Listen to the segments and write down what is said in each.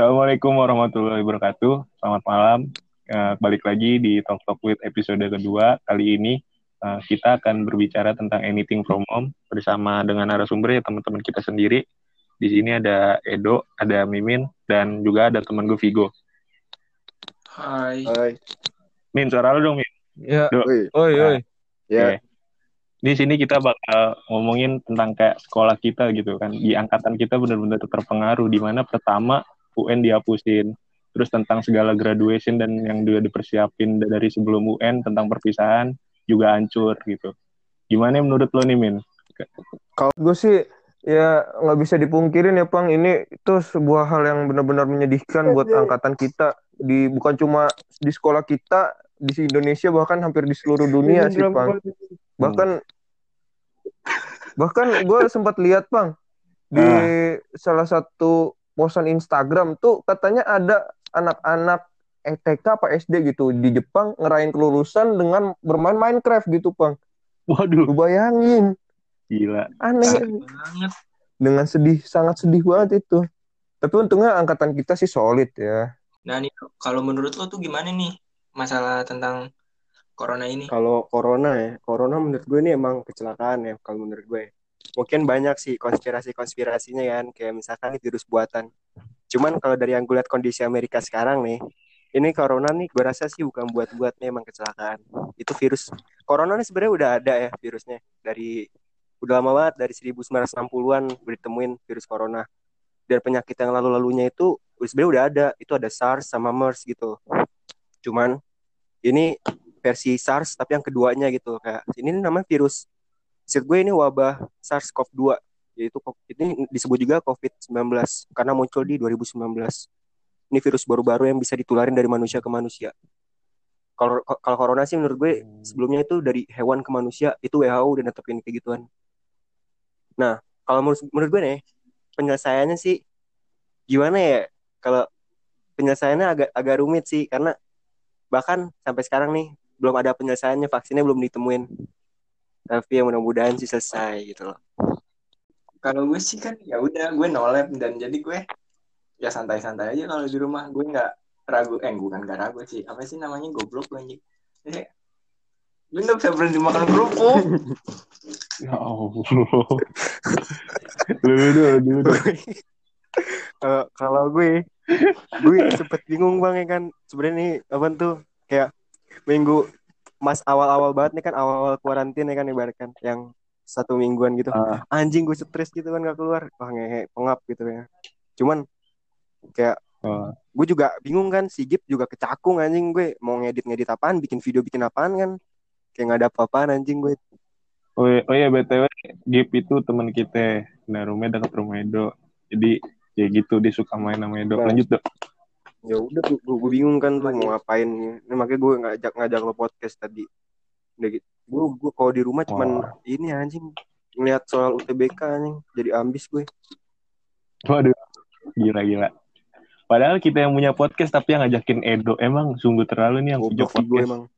Assalamualaikum warahmatullahi wabarakatuh. Selamat malam. Uh, balik lagi di Talk Talk with episode kedua. Kali ini uh, kita akan berbicara tentang anything from home bersama dengan narasumber ya teman-teman kita sendiri. Di sini ada Edo, ada Mimin, dan juga ada teman gue Vigo. Hai. Hai. Min, suara lu dong, Min. Ya. Do. Woi. Oi, oi. Ya. Oke. Di sini kita bakal ngomongin tentang kayak sekolah kita gitu kan. Di angkatan kita benar-benar terpengaruh di mana pertama UN dihapusin. Terus tentang segala graduation dan yang juga dipersiapin dari sebelum UN tentang perpisahan juga hancur gitu. Gimana menurut lo nih Min? Kalau gue sih ya nggak bisa dipungkirin ya Pang ini itu sebuah hal yang benar-benar menyedihkan buat angkatan kita di bukan cuma di sekolah kita di Indonesia bahkan hampir di seluruh dunia sih Pang. Bahkan bahkan gue sempat lihat Pang di salah satu posan Instagram tuh katanya ada anak-anak ETK apa SD gitu di Jepang ngerayain kelulusan dengan bermain Minecraft gitu Pang. Waduh, Lu bayangin gila. aneh banget. dengan sedih sangat sedih banget itu tapi untungnya angkatan kita sih solid ya Nah nih kalau menurut lo tuh gimana nih masalah tentang corona ini? Kalau corona ya, corona menurut gue ini emang kecelakaan ya kalau menurut gue. Mungkin banyak sih konspirasi-konspirasinya kan, kayak misalkan virus buatan. Cuman kalau dari yang gue lihat kondisi Amerika sekarang nih, ini corona nih gue rasa sih bukan buat-buat emang kecelakaan. Itu virus. Corona nih sebenarnya udah ada ya virusnya dari udah lama banget dari 1960-an udah ditemuin virus corona. Dan penyakit yang lalu-lalunya itu sebenarnya udah ada, itu ada SARS sama MERS gitu. Cuman ini versi SARS tapi yang keduanya gitu kayak ini namanya virus. Maksud gue ini wabah SARS-CoV-2 yaitu ini disebut juga COVID-19 karena muncul di 2019. Ini virus baru-baru yang bisa ditularin dari manusia ke manusia. Kalau kalau corona sih menurut gue sebelumnya itu dari hewan ke manusia itu WHO udah netepin kayak gituan. Nah, kalau menurut, menurut gue nih penyelesaiannya sih gimana ya? Kalau penyelesaiannya agak agak rumit sih karena bahkan sampai sekarang nih belum ada penyelesaiannya vaksinnya belum ditemuin tapi ya mudah-mudahan sih selesai gitu loh Kalau gue sih kan ya udah gue no lab dan jadi gue ya santai-santai aja kalau di rumah gue nggak ragu eh bukan nggak ragu sih apa sih namanya goblok gue anjing. Jadi, gue nggak bisa berhenti makan kerupuk. Ya Allah. dulu dulu dulu. Eh, kalau gue gue sempet bingung bang ya kan sebenarnya nih apa tuh kayak minggu mas awal-awal banget nih kan awal-awal kuarantin ya kan ibaratkan yang satu mingguan gitu Ah. anjing gue stres gitu kan gak keluar wah ngehe pengap gitu ya cuman kayak Oh. gue juga bingung kan si Gip juga kecakung anjing gue mau ngedit ngedit apaan bikin video bikin apaan kan kayak nggak ada apa-apaan anjing gue Oh, iya, oh iya BTW Gip itu teman kita. Nah, rumahnya dekat rumah Edo. Jadi ya gitu dia suka main sama Edo. Nah. Lanjut, Dok. Ya udah gue, gue bingung kan tuh mau ngapain ini makanya gue ngajak ngajak lo podcast tadi udah gitu gue gue kalau di rumah cuman Wah. ini anjing ngeliat soal UTBK anjing jadi ambis gue Waduh. Gila gila. Padahal kita yang punya podcast tapi yang ngajakin Edo. Emang sungguh terlalu nih yang punya sih gue podcast. emang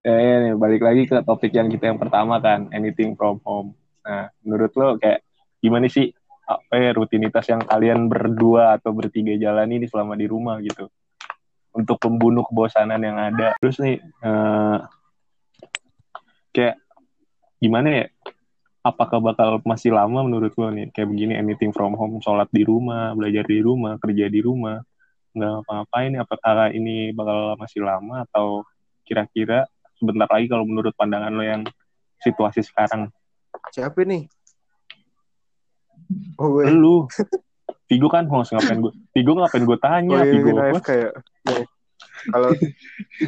Eh, nih, balik lagi ke topik yang kita yang pertama kan, anything from home. Nah, menurut lo kayak gimana sih apa ya rutinitas yang kalian berdua atau bertiga jalani ini selama di rumah gitu? Untuk membunuh kebosanan yang ada. Terus nih eh, kayak gimana ya? Apakah bakal masih lama menurut lo nih kayak begini anything from home, sholat di rumah, belajar di rumah, kerja di rumah, nggak ngapa-ngapain? Apakah ini bakal masih lama atau kira-kira sebentar lagi kalau menurut pandangan lo yang situasi sekarang siapa nih oh gue. Lu. Vigo kan mau ngapain gue Vigo ngapain gue oh tanya iya Vigo ini apa? AFK ya. Kalau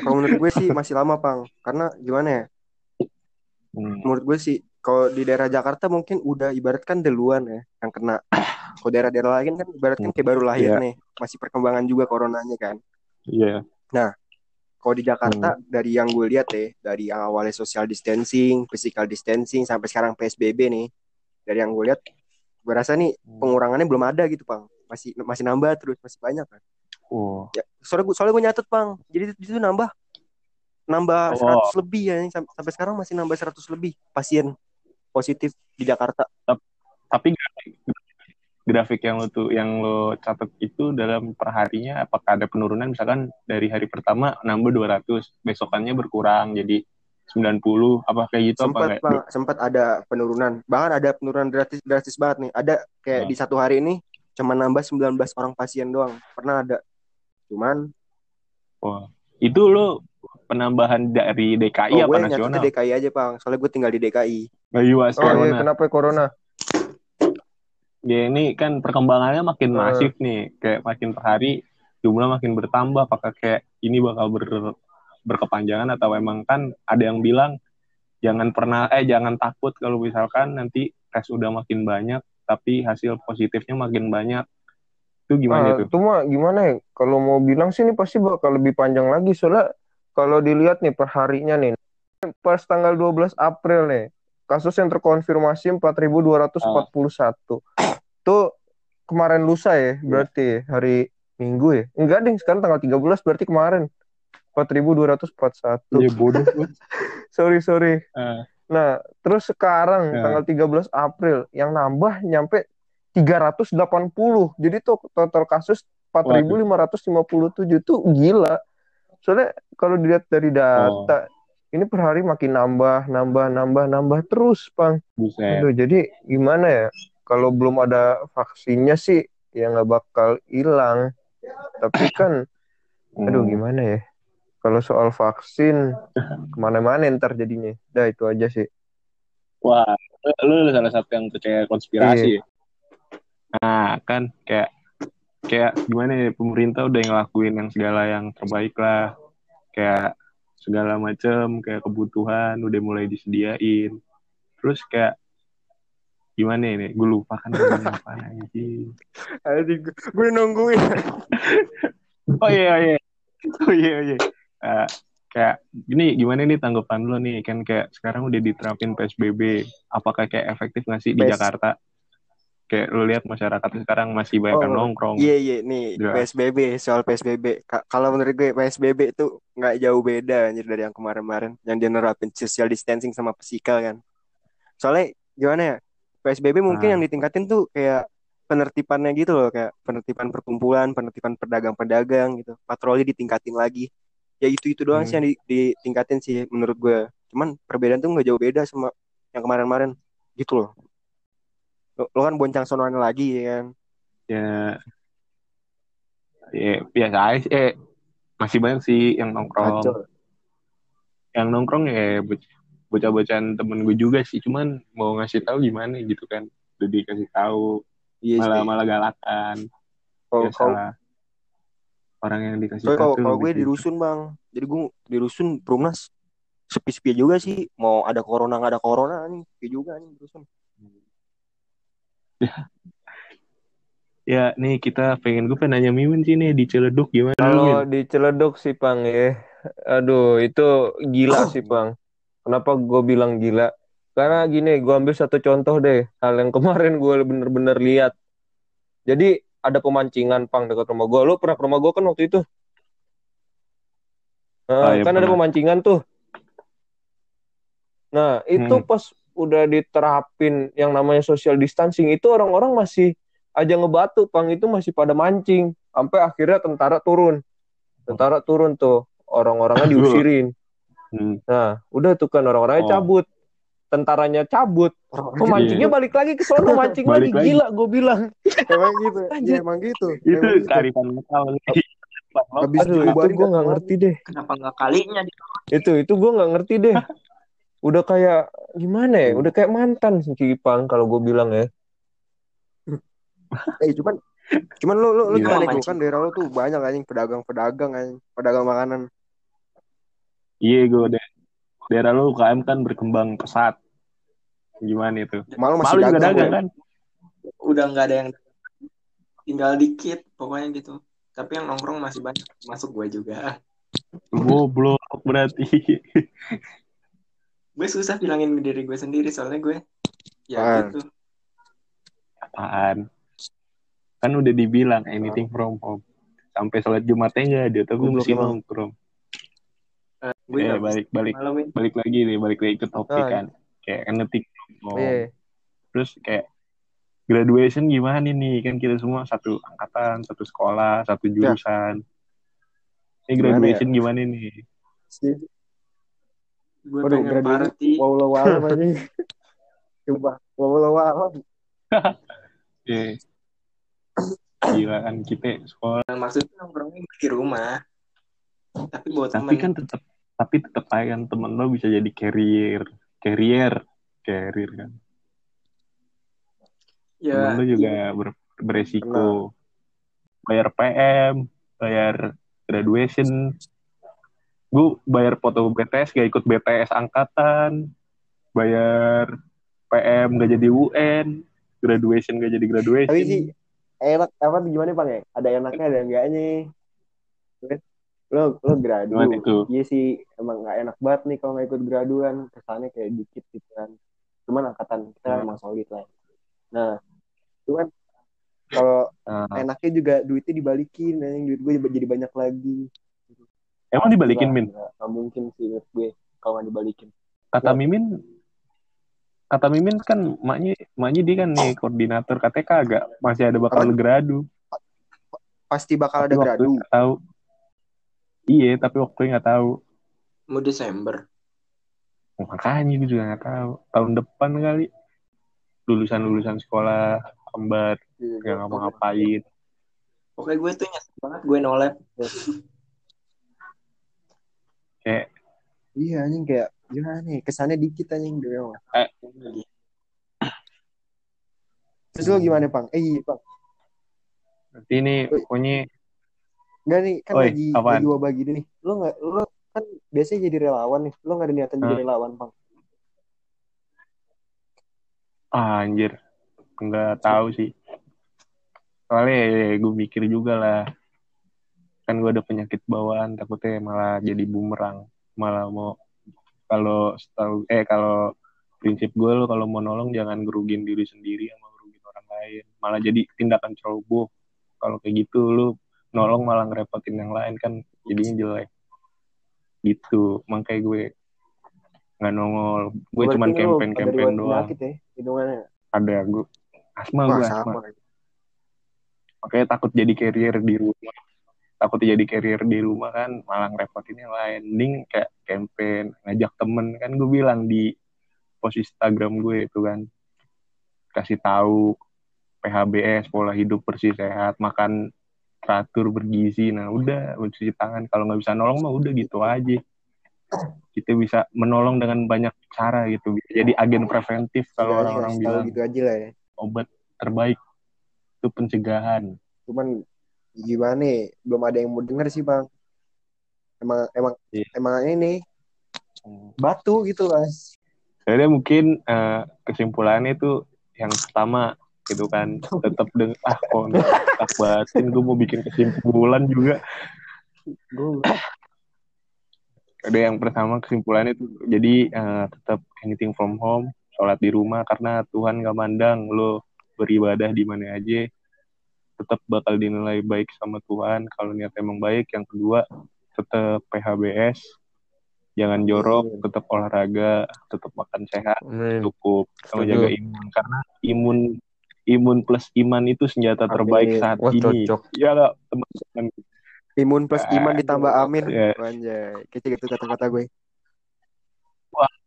kalau menurut gue sih masih lama pang. Karena gimana ya? Hmm, menurut gue sih kalau di daerah Jakarta mungkin udah ibaratkan duluan ya yang kena. Kalau daerah-daerah lain kan ibaratkan kayak baru lahir Iya. nih. Masih perkembangan juga coronanya kan. Iya. Kalau di Jakarta dari yang gue lihat deh dari yang awalnya social distancing physical distancing sampai sekarang PSBB nih dari yang gue lihat gue rasa nih pengurangannya belum ada gitu pang. Masih masih nambah terus masih banyak kan. Oh. Ya soalnya gue soalnya gue nyatet pang. Jadi itu nambah nambah Oh. 100 lebih ya. Sam- sampai sekarang masih nambah 100 lebih pasien positif di Jakarta. Tapi nggak grafik yang lo tuh yang lo catat itu dalam perharinya apakah ada penurunan? Misalkan dari hari pertama nambah 200 besokannya berkurang. Jadi 90 apa kayak gitu apa sempat kayak bang sempat ada penurunan bahkan ada penurunan drastis drastis banget nih ada kayak Hmm. di satu hari ini cuma nambah 19 orang pasien doang pernah ada cuman Wah. itu lo penambahan dari DKI oh, apa gue nasional? nyatanya DKI aja bang soalnya gue tinggal di DKI Bayu Oh iya, Corona. kenapa corona? Ya ini kan perkembangannya makin Hmm. masif nih, kayak makin per hari jumlah makin bertambah. Apakah kayak ini bakal ber, berkepanjangan atau emang kan ada yang bilang jangan pernah eh jangan takut kalau misalkan nanti tes udah makin banyak tapi hasil positifnya makin banyak. Itu gimana Ah, tuh? itu mah gimana ya? Kalau mau bilang sih ini pasti bakal lebih panjang lagi soalnya kalau dilihat nih perharinya nih pas tanggal 12 April nih kasus yang terkonfirmasi 4.241. Tuh kemarin lusa ya berarti ya, hari Minggu ya. Enggak deh, sekarang tanggal 13 berarti kemarin 4.241. Ya bodoh. Sorry, sorry. Eh, Nah, terus sekarang Ya. tanggal 13 April yang nambah nyampe 380. Jadi tuh total kasus 4.557 tuh gila. Soalnya kalau dilihat dari data ini per hari makin nambah, nambah, nambah, nambah terus, Bang. buset. Aduh, jadi gimana ya? Kalau belum ada vaksinnya sih ya nggak bakal hilang. Tapi kan aduh Hmm. gimana ya? Kalau soal vaksin ke mana-mana ntar jadinya. Dah itu aja sih. Wah, lu salah satu yang percaya konspirasi Iya. ya? Nah, kan kayak kayak gimana ya pemerintah udah ngelakuin yang segala yang terbaik lah. Kayak segala macam kayak kebutuhan udah mulai disediain. Terus kayak gimana ini? Gue lupa kan apa anjing. gue nungguin Oh iya oh iya. Oh iya oh iya. Eh, kayak gini gimana nih tanggapan lo nih kan kayak sekarang udah diterapin PSBB apakah kayak efektif nggak sih di PS Jakarta kayak lo lihat masyarakat sekarang masih banyak yang Oh, nongkrong Iya iya nih Ya. PSBB soal PSBB. Ka- kalau menurut gue PSBB itu nggak jauh beda anjir dari yang kemarin-kemarin yang dia nerapin social distancing sama physical kan. Soalnya gimana ya? PSBB mungkin Nah. yang ditingkatin tuh kayak penertibannya gitu loh kayak penertiban perkumpulan, penertiban pedagang-pedagang gitu. Patroli ditingkatin lagi. Ya itu-itu doang sih Hmm. yang di- ditingkatin sih menurut gue. Cuman perbedaan tuh nggak jauh beda sama yang kemarin-kemarin gitu loh. Lo, lo kan boncang sonoan lagi ya kan. ya ya biasa aja sih. eh masih banyak sih yang nongkrong Kacau. yang nongkrong ya bo- bocah-bocahan temen gue juga sih cuman mau ngasih tahu gimana gitu kan udah dikasih tahu Iya malah sih. malah galakan Kalau ya kalau orang yang dikasih Soalnya kalau kalau gue gitu. di rusun bang, jadi gue di rusun Perumnas sepi-sepi juga sih. Mau ada corona nggak ada corona nih, sepi juga nih di rusun. Ya, nih kita pengen gue pengen nanya Mimin sih nih di Ciledug gimana Kalau di Ciledug sih, Pang ya. Aduh, itu gila sih, Pang. Kenapa gue bilang gila? Karena gini, gue ambil satu contoh deh. Hal yang kemarin gue bener-bener lihat. Jadi ada pemancingan, Pang, dekat rumah gue. Lu pernah ke rumah gue kan waktu itu? Nah, Ah, iya, kan ada pernah. pemancingan tuh. Nah, itu Hmm. pas udah diterapin yang namanya social distancing, itu orang-orang masih aja ngebatu, Pang. Itu masih pada mancing. Sampai akhirnya tentara turun. Tentara turun tuh. Orang-orangnya diusirin. Hmm. Nah, udah tuh kan orang-orangnya Oh. cabut. Tentaranya cabut. Pemancingnya balik lagi ke sono mancing lagi. Balik lagi. Gila, gue bilang. emang gitu, ya emang gitu. Itu gitu. kearifan lokal. Habis Aduh, itu gue nggak ngerti deh. Kenapa nggak kalinya di Itu, itu gue nggak ngerti deh. Udah kayak gimana ya? Udah kayak mantan si Cipang kalau gue bilang ya. Eh cuman cuman lu lu lu gimana Mancing. kan daerah lu tuh banyak anjing pedagang-pedagang anjing, pedagang makanan. Iya gue deh. Daerah lu UKM kan berkembang pesat. Gimana itu? Malu masih Malu juga dagang, dagang ya. kan? udah nggak ada yang tinggal dikit pokoknya gitu. Tapi yang nongkrong masih banyak, masuk gue juga. Goblok berarti. Gue susah bilangin diri gue sendiri soalnya gue ya Apaan? gitu. Apaan? Kan udah dibilang anything from home. Sampai sholat Jumatnya nggak ada, tapi masih nongkrong. Bisa balik balik malamin. balik lagi nih, balik lagi ke topik Ah, kan. Kayak anything from home. Iya. Terus kayak graduation gimana nih kan kita semua satu angkatan satu sekolah satu jurusan ini Gimana graduation gimana nih Gue Waduh, pengen graduation party. wow lo wow aja coba wow lo wow Eh, gila kan kita sekolah Maksudnya nongkrongnya di rumah. Tapi buat tapi temen. kan tetap tapi tetap aja kan temen lo bisa jadi carrier carrier carrier kan. Ya, temen lo juga ber- beresiko. Bayar PM bayar graduation. Gue bayar foto BTS gak ikut BTS angkatan. Bayar PM gak jadi UN graduation gak jadi graduation. Tapi sih enak apa gimana bang ya? Ada enaknya ada enggaknya lo lo gradu. Itu? iya sih emang nggak enak banget nih kalau nggak ikut graduan. Kesannya kayak dikit gitu kan. Cuman angkatan kita Hmm. emang solid lah. Nah cuman kalau Nah, enaknya juga duitnya dibalikin anjing. Duit gue jadi banyak lagi. Emang dibalikin min? nggak mungkin sih menurut gue kalau nggak dibalikin. Kata Mimin kata Mimin kan maknya maknya dia kan nih koordinator KTK agak masih ada bakal gradu. Pasti bakal ada gradu. tahu iya tapi waktu nggak tahu. Mau Desember. Oh, makanya gue juga nggak tahu. Tahun depan kali. Lulusan lulusan sekolah kembar Iya, nggak ngapa-ngapain. Pokoknya gue tuh nyesel banget gue nolep. kayak iya anjing kayak gimana nih? Kesannya dikit anjing doang terus lo gimana bang? Eh iya bang. Nanti ini pokoknya Enggak nih, kan Oi, lagi apaan? lagi wabah gini nih. Lo nggak, lo kan biasanya jadi relawan nih. Lo nggak ada niatan jadi Hah? relawan, bang. ah, anjir nggak tahu sih soalnya gue mikir juga lah kan gue ada penyakit bawaan takutnya malah jadi bumerang malah mau kalau setahu eh kalau prinsip gue lo kalau mau nolong jangan gerugin diri sendiri sama gerugin orang lain malah jadi tindakan ceroboh kalau kayak gitu lo nolong malah ngerepotin yang lain kan jadinya jelek. Gitu makanya gue nggak nongol. Gue Berarti cuman campaign ada campaign riwayat doang ya, hitungannya. ada gue asma Wah, gue sama. asma makanya takut jadi carrier di rumah. Takut jadi carrier di rumah kan malah ngerepotin yang lain. Mending kayak campaign ngajak temen. Kan gue bilang di post Instagram gue itu kan kasih tahu PHBS pola hidup bersih sehat makan teratur bergizi nah udah cuci tangan kalau nggak bisa nolong mah udah gitu aja kita bisa menolong dengan banyak cara gitu Bisa jadi agen preventif kalau Iya, orang-orang tahu bilang gitu aja lah ya. obat terbaik itu pencegahan Cuman gimana nih, belum ada yang mau denger sih, bang. Emang emang Iya. emang ini batu gitu lah. jadi mungkin eh, kesimpulannya itu yang pertama gitu kan. Tetap dengan ah kok tak batin gue mau bikin kesimpulan juga. Gue ada yang pertama kesimpulannya itu jadi eh, tetap anything from home sholat di rumah karena Tuhan gak mandang lo beribadah di mana aja. Tetap bakal dinilai baik sama Tuhan kalau niat emang baik. Yang kedua tetap PHBS jangan jorok tetap olahraga tetap makan sehat Amin. cukup. Sama jaga imun karena imun imun plus iman itu senjata terbaik Amin. saat Wah, ini cocok. ya nggak teman-teman imun plus iman ditambah amin. Ya. Anjay, kecil gitu kata-kata gue.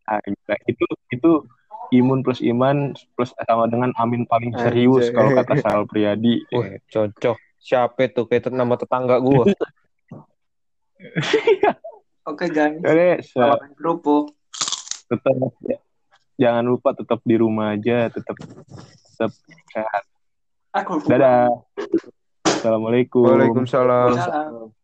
Ah, gila. itu itu imun plus iman plus sama dengan amin paling serius Anjay. kalau kata Sal Priadi Wah, cocok. Siapa tuh? Kayak nama tetangga gua. Oke guys, se- makan kerupuk. tetap ya, jangan lupa tetap di rumah aja tetap tetap sehat Ah, dadah assalamualaikum Waalaikumsalam. Salam.